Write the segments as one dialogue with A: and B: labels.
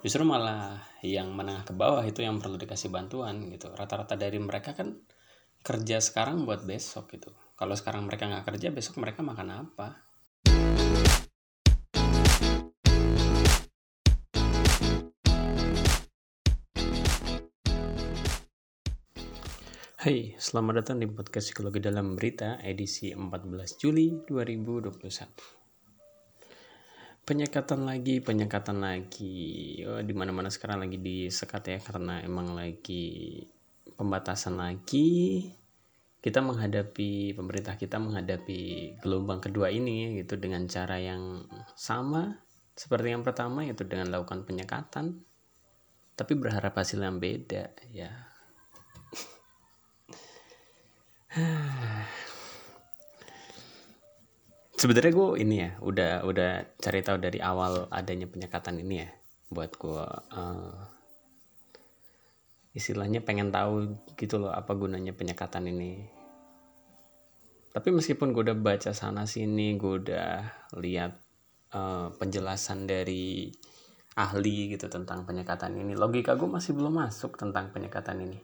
A: justru malah yang menengah ke bawah itu yang perlu dikasih bantuan gitu. Rata-rata dari mereka kan kerja sekarang buat besok gitu. Kalau sekarang mereka nggak kerja besok mereka makan apa? Hai, selamat datang di podcast Psikologi dalam Berita edisi 14 Juli 2021. Penyekatan lagi, penyekatan lagi. Oh, di mana-mana sekarang lagi disekat ya karena emang lagi pembatasan lagi. Kita menghadapi pemerintah kita menghadapi gelombang kedua ini gitu dengan cara yang sama seperti yang pertama yaitu dengan melakukan penyekatan tapi berharap hasil yang beda ya sebenarnya gue ini ya udah udah cari tahu dari awal adanya penyekatan ini ya buat gue uh, istilahnya pengen tahu gitu loh apa gunanya penyekatan ini. Tapi meskipun gue udah baca sana sini gue udah lihat uh, penjelasan dari ahli gitu tentang penyekatan ini logika gue masih belum masuk tentang penyekatan ini.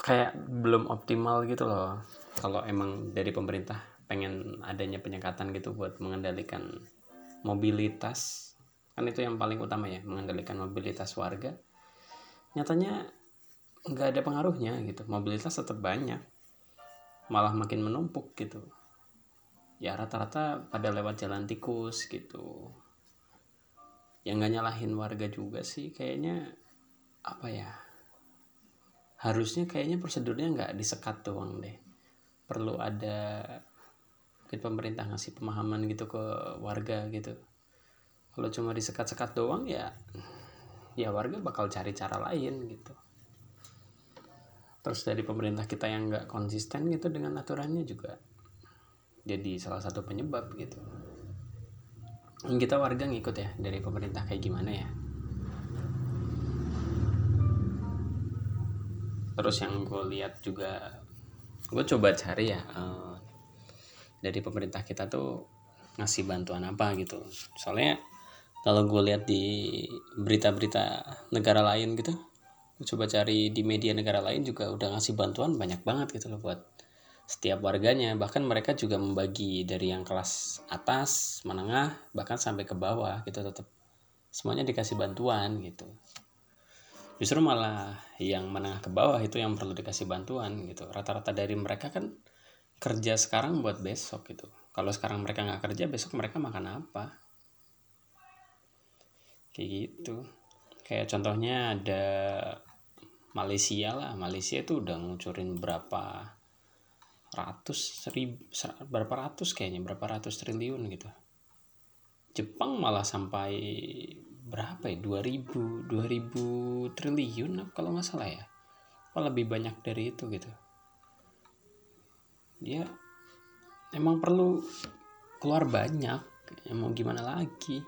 A: Kayak belum optimal gitu loh kalau emang dari pemerintah pengen adanya penyekatan gitu buat mengendalikan mobilitas kan itu yang paling utama ya mengendalikan mobilitas warga nyatanya nggak ada pengaruhnya gitu. Mobilitas tetap banyak malah makin menumpuk gitu. Ya rata-rata pada lewat jalan tikus gitu. Yang nggak nyalahin warga juga sih kayaknya apa ya harusnya kayaknya prosedurnya nggak disekat doang deh perlu ada mungkin pemerintah ngasih pemahaman gitu ke warga gitu. Kalau cuma disekat-sekat doang ya ya warga bakal cari cara lain gitu. Terus dari pemerintah kita yang nggak konsisten gitu dengan aturannya juga jadi salah satu penyebab gitu. Kita warga ngikut ya dari pemerintah kayak gimana ya? Terus yang gue lihat juga gue coba cari ya uh, dari pemerintah kita tuh ngasih bantuan apa gitu. Soalnya kalau gue lihat di berita-berita negara lain gitu gue coba cari di media negara lain juga udah ngasih bantuan banyak banget gitu loh buat setiap warganya. Bahkan mereka juga membagi dari yang kelas atas menengah bahkan sampai ke bawah gitu tetap semuanya dikasih bantuan gitu justru malah yang menengah ke bawah itu yang perlu dikasih bantuan gitu. Rata-rata dari mereka kan kerja sekarang buat besok gitu. Kalau sekarang mereka nggak kerja besok mereka makan apa? Kayak gitu. Kayak contohnya ada Malaysia lah. Malaysia itu udah ngucurin berapa ratus ribu berapa ratus kayaknya berapa ratus triliun gitu. Jepang malah sampai berapa ya? 2000 2000 triliun kalau nggak salah ya? Apa lebih banyak dari itu gitu. Ya emang perlu keluar banyak ya mau gimana lagi?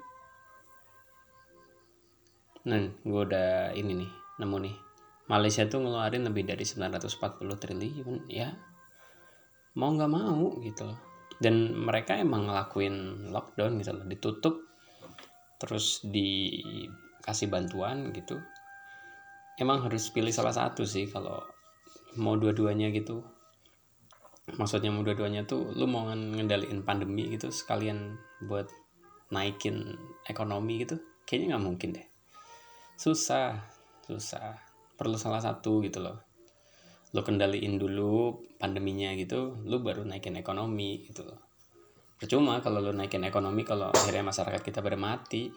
A: Nah gue udah ini nih nemu nih. Malaysia tuh ngeluarin lebih dari 940 triliun ya. Mau nggak mau gitu loh. Dan mereka emang ngelakuin lockdown gitu loh ditutup terus dikasih bantuan gitu emang harus pilih salah satu sih kalau mau dua-duanya gitu. Maksudnya mau dua-duanya tuh lu mau ngendaliin pandemi gitu sekalian buat naikin ekonomi gitu kayaknya nggak mungkin deh. Susah susah. Perlu salah satu gitu loh. Lu kendaliin dulu pandeminya gitu lu baru naikin ekonomi gitu loh percuma kalau lu naikin ekonomi kalau akhirnya masyarakat kita pada mati.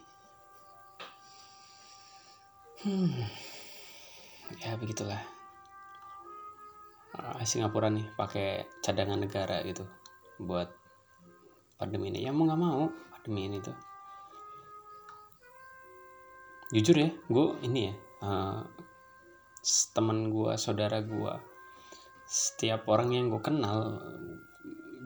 A: Hmm. Ya begitulah. Uh, Singapura nih pakai cadangan negara gitu buat pandemi ini. Ya mau nggak mau pandemi ini tuh. Jujur ya gue ini ya uh, teman gue saudara gue setiap orang yang gue kenal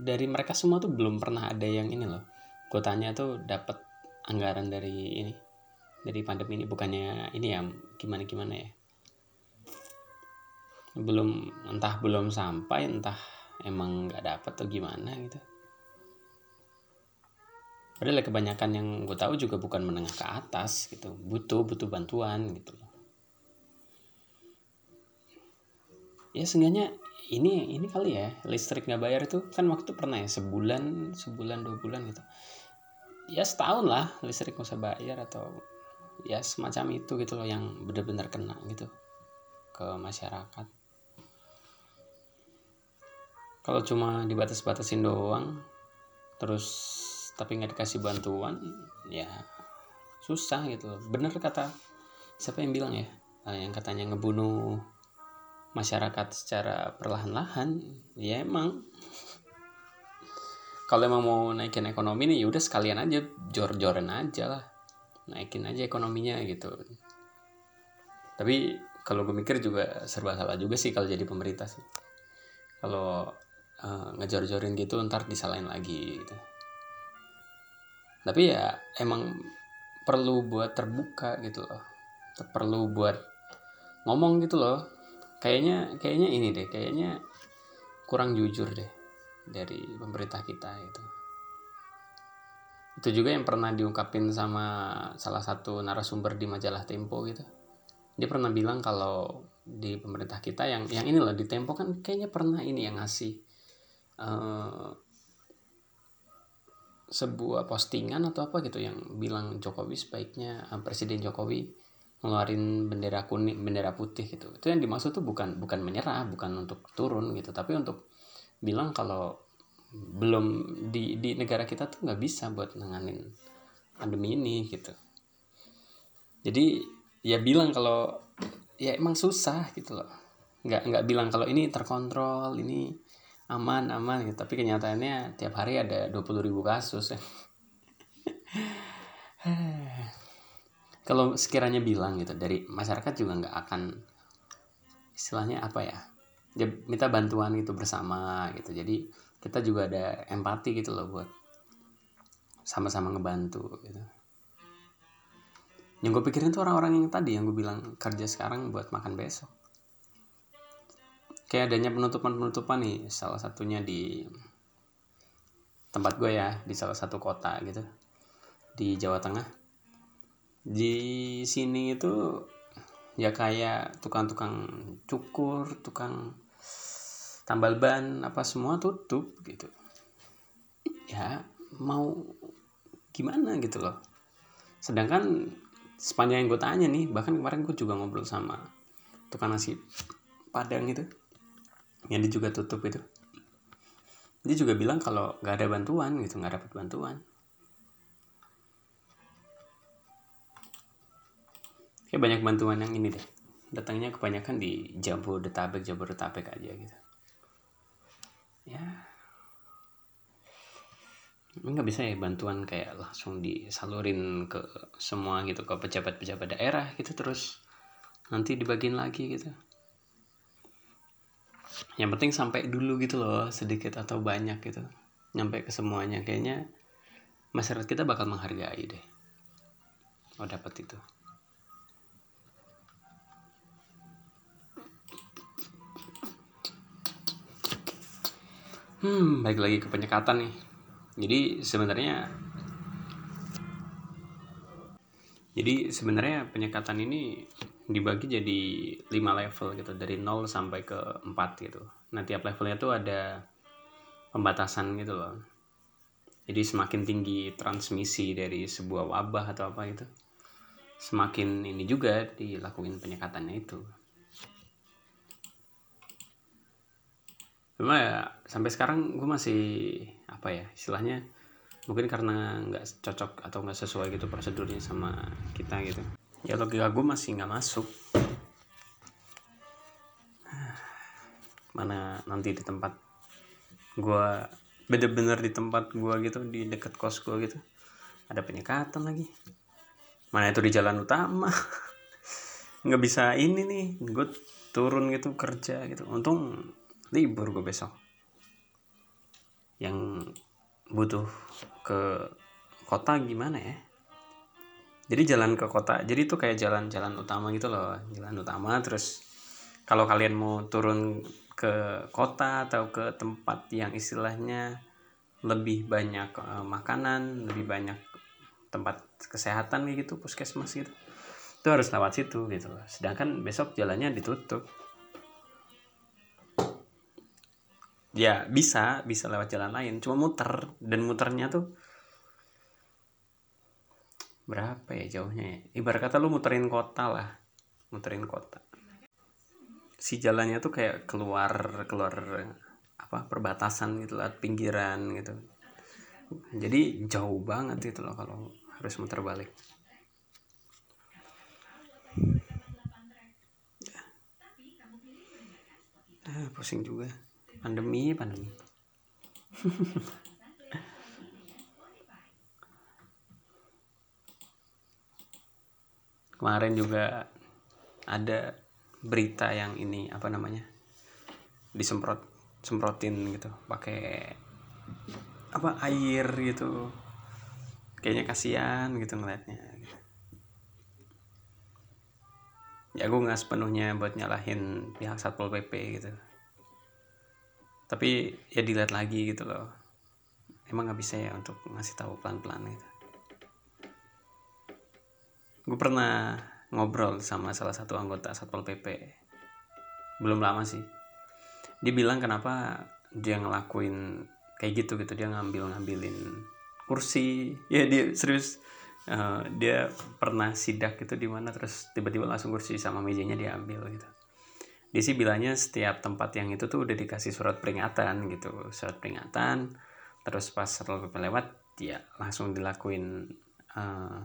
A: dari mereka semua tuh belum pernah ada yang ini loh. Gue tanya tuh dapat anggaran dari ini dari pandemi ini bukannya ini ya gimana gimana ya? Belum entah belum sampai entah emang nggak dapat atau gimana gitu. Padahal kebanyakan yang gue tahu juga bukan menengah ke atas gitu butuh butuh bantuan gitu. Ya seenggaknya ini ini kali ya listrik nggak bayar itu kan waktu pernah ya sebulan sebulan dua bulan gitu. Ya setahun lah listrik nggak usah bayar atau ya semacam itu gitu loh yang benar-benar kena gitu ke masyarakat. Kalau cuma dibatas-batasin doang terus tapi nggak dikasih bantuan ya susah gitu. Bener kata siapa yang bilang ya nah, yang katanya ngebunuh masyarakat secara perlahan-lahan ya emang. Kalau emang mau naikin ekonomi nih yaudah sekalian aja jor-joran aja lah. Naikin aja ekonominya gitu. Tapi kalau gue mikir juga serba salah juga sih kalau jadi pemerintah sih. Kalau uh, ngejor-jorin gitu ntar disalahin lagi gitu. Tapi ya emang perlu buat terbuka gitu loh. Perlu buat ngomong gitu loh kayaknya kayaknya ini deh kayaknya kurang jujur deh dari pemerintah kita itu. Itu juga yang pernah diungkapin sama salah satu narasumber di majalah Tempo gitu. Dia pernah bilang kalau di pemerintah kita yang yang ini loh di Tempo kan kayaknya pernah ini yang ngasih uh, sebuah postingan atau apa gitu yang bilang Jokowi sebaiknya uh, Presiden Jokowi ngeluarin bendera kuning bendera putih gitu. Itu yang dimaksud tuh bukan bukan menyerah bukan untuk turun gitu. Tapi untuk bilang kalau belum di di negara kita tuh nggak bisa buat nanganin pandemi ini gitu. Jadi ya bilang kalau ya emang susah gitu loh. Nggak nggak bilang kalau ini terkontrol ini aman aman gitu. Tapi kenyataannya tiap hari ada 20 ribu kasus. Ya. kalau sekiranya bilang gitu dari masyarakat juga nggak akan istilahnya apa ya ya minta bantuan gitu bersama gitu. Jadi kita juga ada empati gitu loh buat sama-sama ngebantu gitu. Yang gue pikirin tuh orang-orang yang tadi yang gue bilang kerja sekarang buat makan besok. Kayak adanya penutupan-penutupan nih salah satunya di tempat gue ya di salah satu kota gitu di Jawa Tengah di sini itu ya kayak tukang-tukang cukur tukang tambal ban apa semua tutup gitu. Ya mau gimana gitu loh. Sedangkan sepanjang yang gue tanya nih bahkan kemarin gue juga ngobrol sama tukang nasi padang itu yang dia juga tutup itu. Dia juga bilang kalau nggak ada bantuan gitu nggak dapat bantuan kayak banyak bantuan yang ini deh. Datangnya kebanyakan di Jabodetabek Jabodetabek aja gitu. Ya. Nggak bisa ya bantuan kayak langsung disalurin ke semua gitu ke pejabat-pejabat daerah gitu terus nanti dibagiin lagi gitu. Yang penting sampai dulu gitu loh sedikit atau banyak gitu. Nyampe ke semuanya. Kayaknya masyarakat kita bakal menghargai deh. Oh dapat itu hmm baik lagi ke penyekatan nih. Jadi sebenarnya jadi sebenarnya penyekatan ini dibagi jadi 5 level gitu dari 0 sampai ke 4 gitu. Nah tiap levelnya tuh ada pembatasan gitu loh. Jadi semakin tinggi transmisi dari sebuah wabah atau apa gitu semakin ini juga dilakuin penyekatannya itu cuma ya sampai sekarang gue masih apa ya istilahnya mungkin karena nggak cocok atau nggak sesuai gitu prosedurnya sama kita gitu. Ya logika gue masih nggak masuk. Mana nanti di tempat gue bener-bener di tempat gue gitu di deket kos gue gitu ada penyekatan lagi. Mana itu di jalan utama. Nggak bisa ini nih gue turun gitu kerja gitu. Untung libur gue besok. Yang butuh ke kota gimana ya? Jadi jalan ke kota jadi itu kayak jalan-jalan utama gitu loh jalan utama. Terus kalau kalian mau turun ke kota atau ke tempat yang istilahnya lebih banyak uh, makanan lebih banyak tempat kesehatan gitu puskesmas gitu itu harus lewat situ gitu loh. Sedangkan besok jalannya ditutup ya bisa bisa lewat jalan lain. Cuma muter dan muternya tuh berapa ya jauhnya ya? Ibarat kata lu muterin kota lah muterin kota. Si jalannya tuh kayak keluar keluar apa perbatasan gitu lah pinggiran gitu. Jadi jauh banget itu loh kalau harus muter balik. Ah, pusing juga pandemi pandemi. Kemarin juga ada berita yang ini apa namanya disemprot semprotin gitu pakai apa air gitu. Kayaknya kasihan gitu ngeliatnya. Ya gue nggak sepenuhnya buat nyalahin pihak satpol pp gitu tapi ya dilihat lagi gitu loh. Emang nggak bisa ya untuk ngasih tahu pelan pelan gitu. Gue pernah ngobrol sama salah satu anggota satpol pp belum lama sih. Dia bilang kenapa dia ngelakuin kayak gitu gitu. Dia ngambil ngambilin kursi. Ya dia serius. Uh, dia pernah sidak gitu di mana terus tiba-tiba langsung kursi sama mejanya diambil gitu dia sih bilangnya setiap tempat yang itu tuh udah dikasih surat peringatan gitu. Surat peringatan terus pas satpol pp lewat ya langsung dilakuin uh,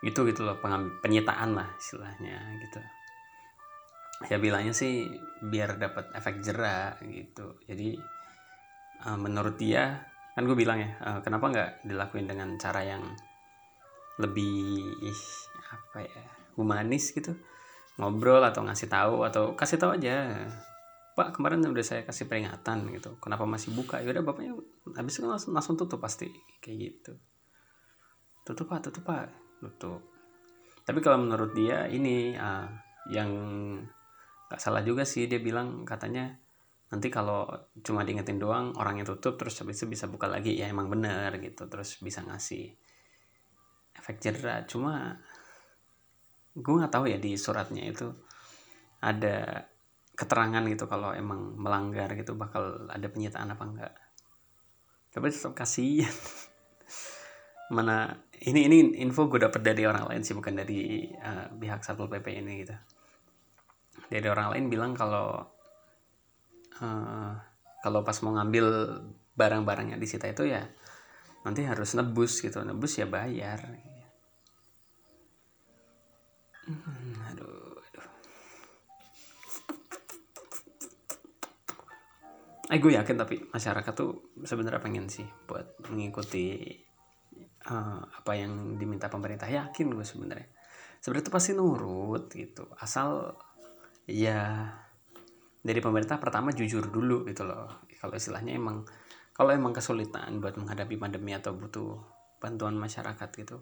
A: itu gitu loh penyitaan lah istilahnya gitu. Ya bilangnya sih biar dapat efek jerak gitu. Jadi uh, menurut dia kan gue bilang ya uh, kenapa nggak dilakuin dengan cara yang lebih apa ya humanis gitu ngobrol atau ngasih tahu atau kasih tahu aja. Pak kemarin udah saya kasih peringatan gitu. Kenapa masih buka? Ya udah bapaknya habis itu langsung, langsung tutup pasti. Kayak gitu. Tutup pak tutup pak. Tutup. Tapi kalau menurut dia ini uh, yang gak salah juga sih dia bilang katanya nanti kalau cuma diingetin doang orangnya tutup terus habis itu bisa buka lagi. Ya emang bener gitu. Terus bisa ngasih efek jerah cuma gue nggak tahu ya di suratnya itu ada keterangan gitu kalau emang melanggar gitu bakal ada penyitaan apa enggak tapi tetap kasih mana ini ini info gue dapet dari orang lain sih bukan dari uh, pihak satpol pp ini gitu. Dari orang lain bilang kalau uh, kalau pas mau ngambil barang-barang yang disita itu ya nanti harus nebus gitu. Nebus ya bayar Hmm, aduh, aduh. Eh gue yakin tapi masyarakat tuh sebenarnya pengen sih buat mengikuti uh, apa yang diminta pemerintah. Yakin gue sebenarnya. Sebenarnya tuh pasti nurut gitu. Asal ya dari pemerintah pertama jujur dulu gitu loh. Kalau istilahnya emang kalau emang kesulitan buat menghadapi pandemi atau butuh bantuan masyarakat gitu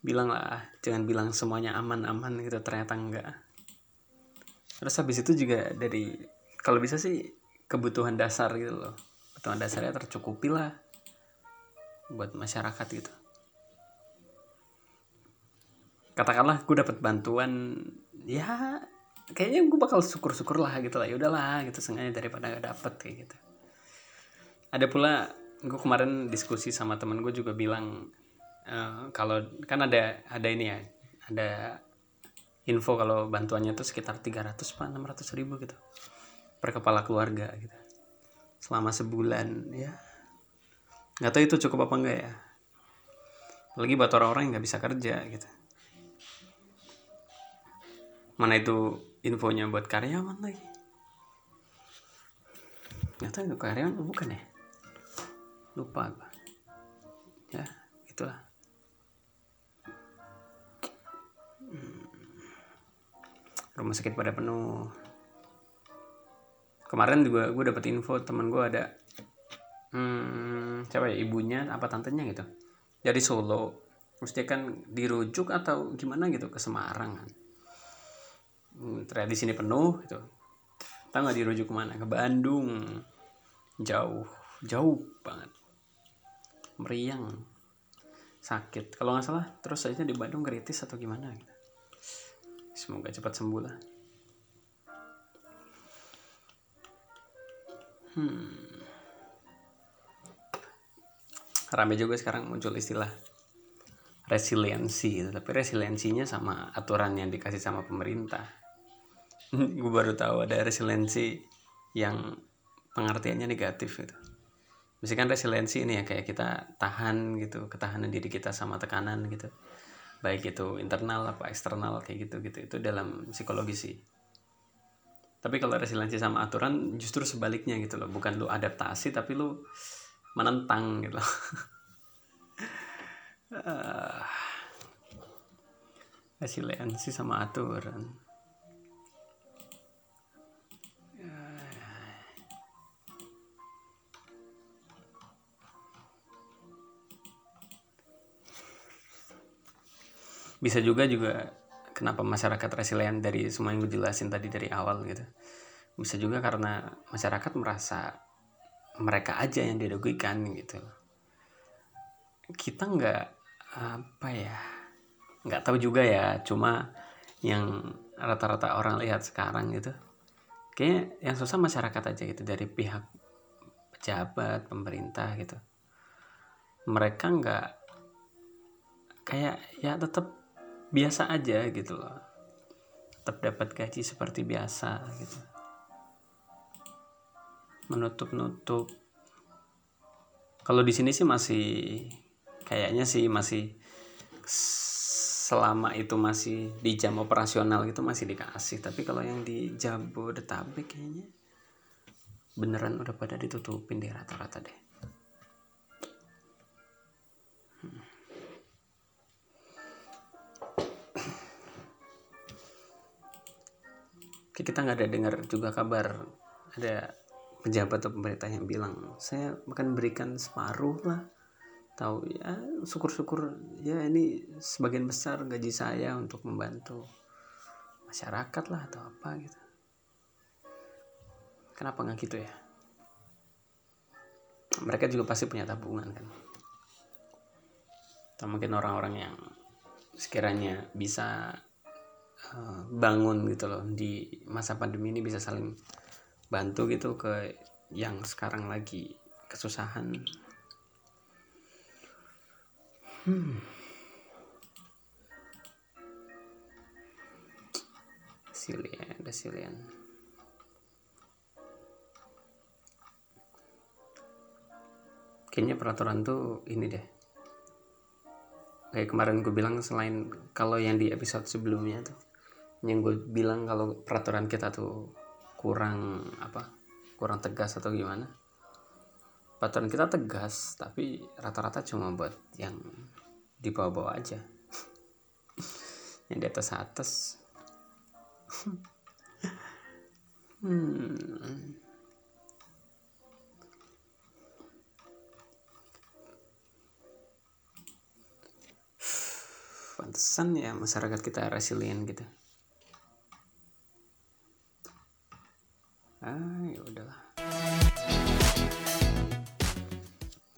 A: bilang lah jangan bilang semuanya aman-aman gitu ternyata enggak. Terus habis itu juga dari kalau bisa sih kebutuhan dasar gitu loh. Kebutuhan dasarnya tercukupi lah buat masyarakat gitu. Katakanlah gue dapat bantuan ya kayaknya gue bakal syukur-syukur lah gitu lah. Ya udahlah gitu sengaja daripada gak dapet kayak gitu. Ada pula gue kemarin diskusi sama temen gue juga bilang Eh, kalau kan ada ada ini ya ada info kalau bantuannya tuh sekitar 300 pak 600 ribu gitu per kepala keluarga gitu selama sebulan ya. Nggak tahu itu cukup apa enggak ya. Lagi buat orang-orang yang nggak bisa kerja gitu. Mana itu infonya buat karyawan lagi? Nggak tahu itu karyawan bukan ya? Lupa ya itulah rumah sakit pada penuh. Kemarin juga gue dapet info temen gue ada hmm, siapa ya ibunya apa tantenya gitu. Dari Solo. Terus dia kan dirujuk atau gimana gitu ke Semarang kan. Hmm, ternyata di sini penuh gitu. Tahu nggak dirujuk ke mana? Ke Bandung. Jauh jauh banget. Meriang. Sakit. Kalau nggak salah terus aja di Bandung kritis atau gimana gitu. Semoga cepat sembuh lah. Hmm. rame juga sekarang muncul istilah resiliensi tapi resiliensinya sama aturan yang dikasih sama pemerintah. Gue baru tahu ada resiliensi yang pengertiannya negatif gitu. Misalkan resiliensi ini ya kayak kita tahan gitu ketahanan diri kita sama tekanan gitu baik itu internal apa eksternal kayak gitu gitu itu dalam psikologi sih. Tapi kalau resiliensi sama aturan justru sebaliknya gitu loh. Bukan lu adaptasi tapi lu menentang gitu loh. Uh, resiliensi sama aturan bisa juga juga kenapa masyarakat resilient dari semua yang gue jelasin tadi dari awal gitu. Bisa juga karena masyarakat merasa mereka aja yang dirugikan gitu. Kita nggak apa ya nggak tahu juga ya. Cuma yang rata-rata orang lihat sekarang gitu kayak yang susah masyarakat aja gitu dari pihak pejabat pemerintah gitu. Mereka nggak kayak ya tetap biasa aja gitu loh. Tetap dapat gaji seperti biasa gitu. Menutup-nutup. Kalau di sini sih masih kayaknya sih masih selama itu masih di jam operasional gitu masih dikasih. Tapi kalau yang di Jabodetabek kayaknya beneran udah pada ditutupin di rata-rata deh kita nggak ada dengar juga kabar. Ada pejabat atau pemerintah yang bilang saya akan berikan separuh lah. Tahu ya syukur-syukur ya ini sebagian besar gaji saya untuk membantu masyarakat lah atau apa gitu. Kenapa nggak gitu ya? Mereka juga pasti punya tabungan kan. Atau mungkin orang-orang yang sekiranya bisa Eh, bangun gitu loh. Di masa pandemi ini bisa saling bantu gitu ke yang sekarang lagi kesusahan. Hmm. resilient resilient kayaknya peraturan tuh ini deh. Kayak kemarin gue bilang selain kalau yang di episode sebelumnya tuh yang gue bilang kalau peraturan kita tuh kurang apa kurang tegas atau gimana? Peraturan kita tegas tapi rata-rata cuma buat yang di bawah-bawah aja. Yang di atas atas hmm. pantesan ya masyarakat kita resilient gitu ya udahlah.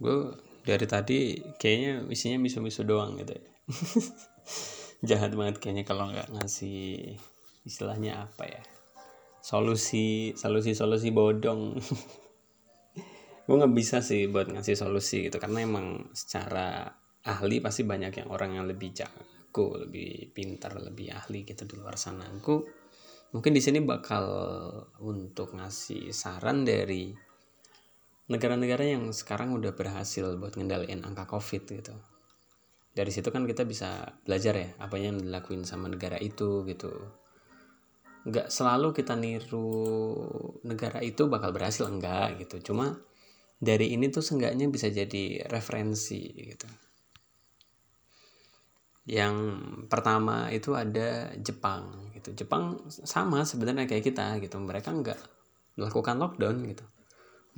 A: Gue dari tadi kayaknya isinya misu-misu doang gitu ya. Jahat banget kayaknya kalau nggak ngasih istilahnya apa ya. Solusi solusi solusi bodong. Gue nggak bisa sih buat ngasih solusi gitu karena emang secara ahli pasti banyak yang orang yang lebih jago lebih pintar lebih ahli gitu di luar sana. Gue mungkin di sini bakal untuk ngasih saran dari negara-negara yang sekarang udah berhasil buat ngendaliin angka covid gitu. Dari situ kan kita bisa belajar ya apa yang dilakuin sama negara itu gitu. Nggak selalu kita niru negara itu bakal berhasil enggak gitu. Cuma dari ini tuh seenggaknya bisa jadi referensi gitu. Yang pertama itu ada Jepang gitu. Jepang sama sebenarnya kayak kita gitu. Mereka nggak melakukan lockdown gitu.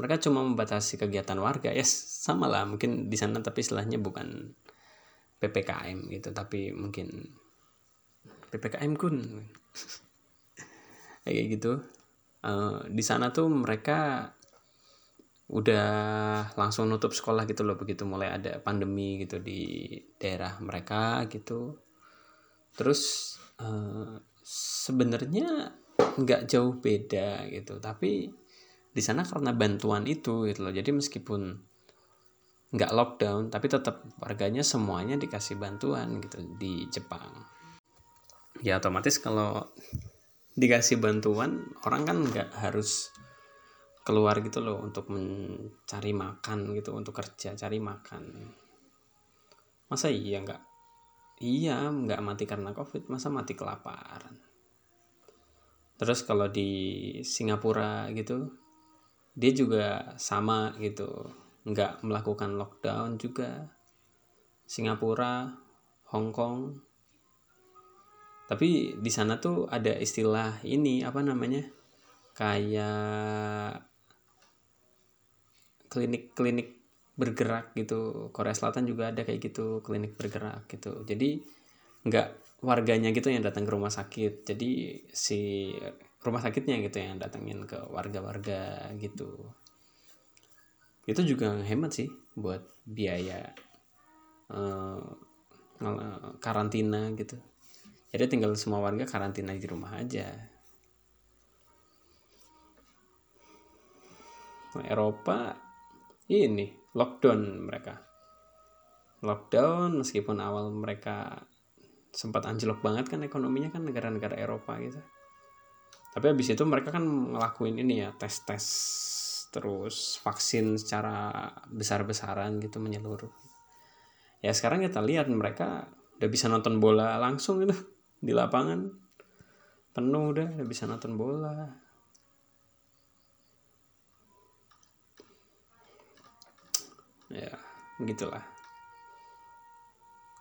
A: Mereka cuma membatasi kegiatan warga. Ya yes, sama lah. Mungkin di sana tapi istilahnya bukan ppkm gitu. Tapi mungkin ppkm kun. Kayak gitu. Uh, di sana tuh mereka udah langsung nutup sekolah gitu loh. Begitu mulai ada pandemi gitu di daerah mereka gitu. Terus uh, sebenarnya nggak jauh beda gitu. Tapi di sana karena bantuan itu gitu loh. Jadi meskipun nggak lockdown tapi tetap warganya semuanya dikasih bantuan gitu di Jepang. Ya otomatis kalau dikasih bantuan orang kan nggak harus keluar gitu loh untuk mencari makan gitu untuk kerja cari makan. Masa iya nggak? Iya nggak mati karena covid masa mati kelaparan terus kalau di Singapura gitu dia juga sama gitu. Nggak melakukan lockdown juga. Singapura Hong Kong. Tapi di sana tuh ada istilah ini apa namanya? Kayak klinik-klinik bergerak gitu. Korea Selatan juga ada kayak gitu klinik bergerak gitu. Jadi nggak warganya gitu yang datang ke rumah sakit. Jadi si rumah sakitnya gitu yang datengin ke warga-warga gitu. Itu juga hemat sih buat biaya uh, karantina gitu. Jadi tinggal semua warga karantina di rumah aja. Eropa ini lockdown mereka. Lockdown meskipun awal mereka sempat anjlok banget kan ekonominya kan negara-negara Eropa gitu. Tapi habis itu mereka kan ngelakuin ini ya tes-tes terus vaksin secara besar-besaran gitu menyeluruh. Ya sekarang kita lihat mereka udah bisa nonton bola langsung gitu di lapangan. Penuh udah udah bisa nonton bola. Ya gitulah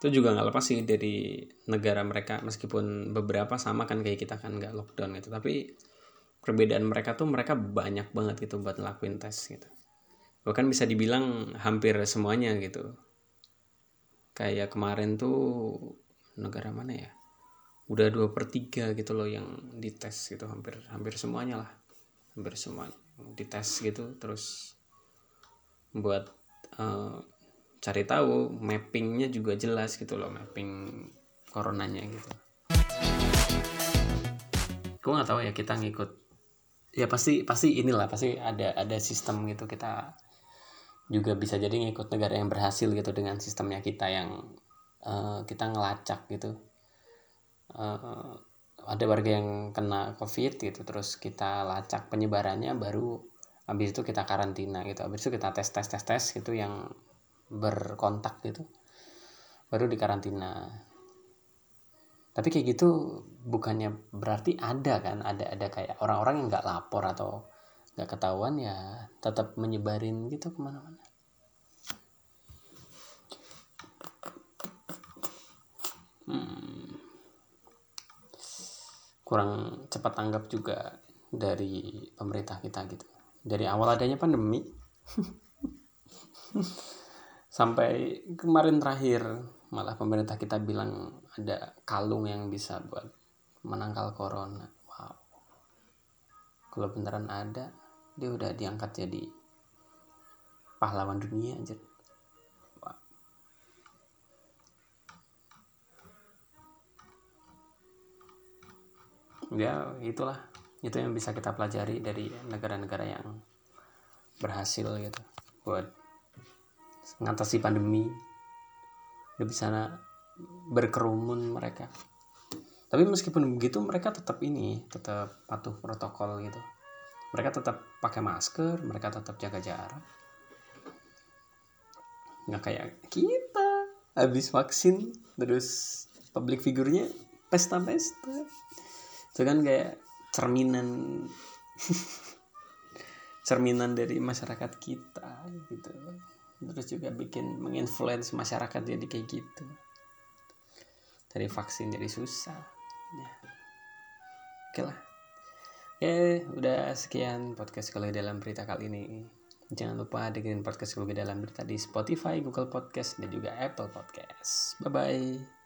A: itu juga nggak lepas sih dari negara mereka meskipun beberapa sama kan kayak kita kan nggak lockdown gitu. Tapi perbedaan mereka tuh mereka banyak banget gitu buat ngelakuin tes gitu. Bahkan bisa dibilang hampir semuanya gitu. Kayak kemarin tuh negara mana ya? Udah dua per tiga gitu loh yang dites gitu. Hampir hampir semuanya lah. Hampir semua dites gitu. Terus buat uh, cari tahu mappingnya juga jelas gitu loh mapping coronanya gitu. Gue nggak tahu ya kita ngikut ya pasti pasti inilah pasti ada ada sistem gitu kita juga bisa jadi ngikut negara yang berhasil gitu dengan sistemnya kita yang uh, kita ngelacak gitu. Uh, ada warga yang kena covid gitu terus kita lacak penyebarannya baru habis itu kita karantina gitu habis itu kita tes tes tes tes gitu yang berkontak gitu baru dikarantina. Tapi kayak gitu bukannya berarti ada kan ada ada kayak orang-orang yang nggak lapor atau nggak ketahuan ya tetap menyebarin gitu ke mana-mana. Hmm. kurang cepat tanggap juga dari pemerintah kita gitu. Dari awal adanya pandemi sampai kemarin terakhir malah pemerintah kita bilang ada kalung yang bisa buat menangkal corona. Wow. Kalau beneran ada dia udah diangkat jadi pahlawan dunia aja wow. ya itulah. Itu yang bisa kita pelajari dari negara-negara yang berhasil gitu buat mengatasi pandemi udah bisa berkerumun mereka. Tapi meskipun begitu mereka tetap ini tetap patuh protokol gitu. Mereka tetap pakai masker mereka tetap jaga jarak. Nggak kayak kita habis vaksin terus public figurnya pesta-pesta. Itu kan kayak cerminan cerminan dari masyarakat kita gitu terus juga bikin menginfluence masyarakat jadi kayak gitu. Dari vaksin jadi susah. Ya. Oke lah. Oke udah sekian podcast kalau dalam berita kali ini. Jangan lupa dengerin podcast kalau dalam berita di Spotify Google Podcast dan juga Apple Podcast. Bye bye